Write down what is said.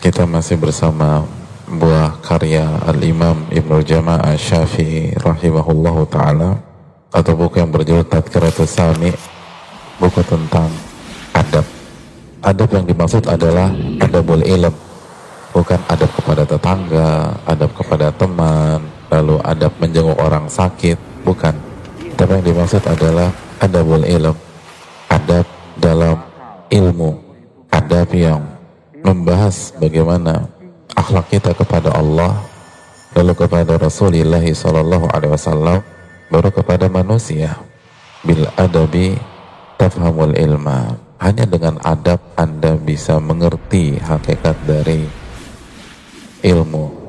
Kita masih bersama buah karya Al-Imam Ibnu Jama'ah Syafi'i rahimahullahu taala atau buku yang berjudul Tadkiratus Sami buku tentang adab. Adab yang dimaksud adalah adabul ilm bukan adab kepada tetangga, adab kepada teman, lalu adab menjenguk orang sakit, bukan. Tapi yang dimaksud adalah adabul ilm, adab dalam ilmu, adab yang membahas bagaimana akhlak kita kepada Allah lalu kepada Rasulullah Sallallahu Alaihi Wasallam baru kepada manusia. Bil adabi tafhamul ilma. Hanya dengan adab anda bisa mengerti hakikat dari ilmu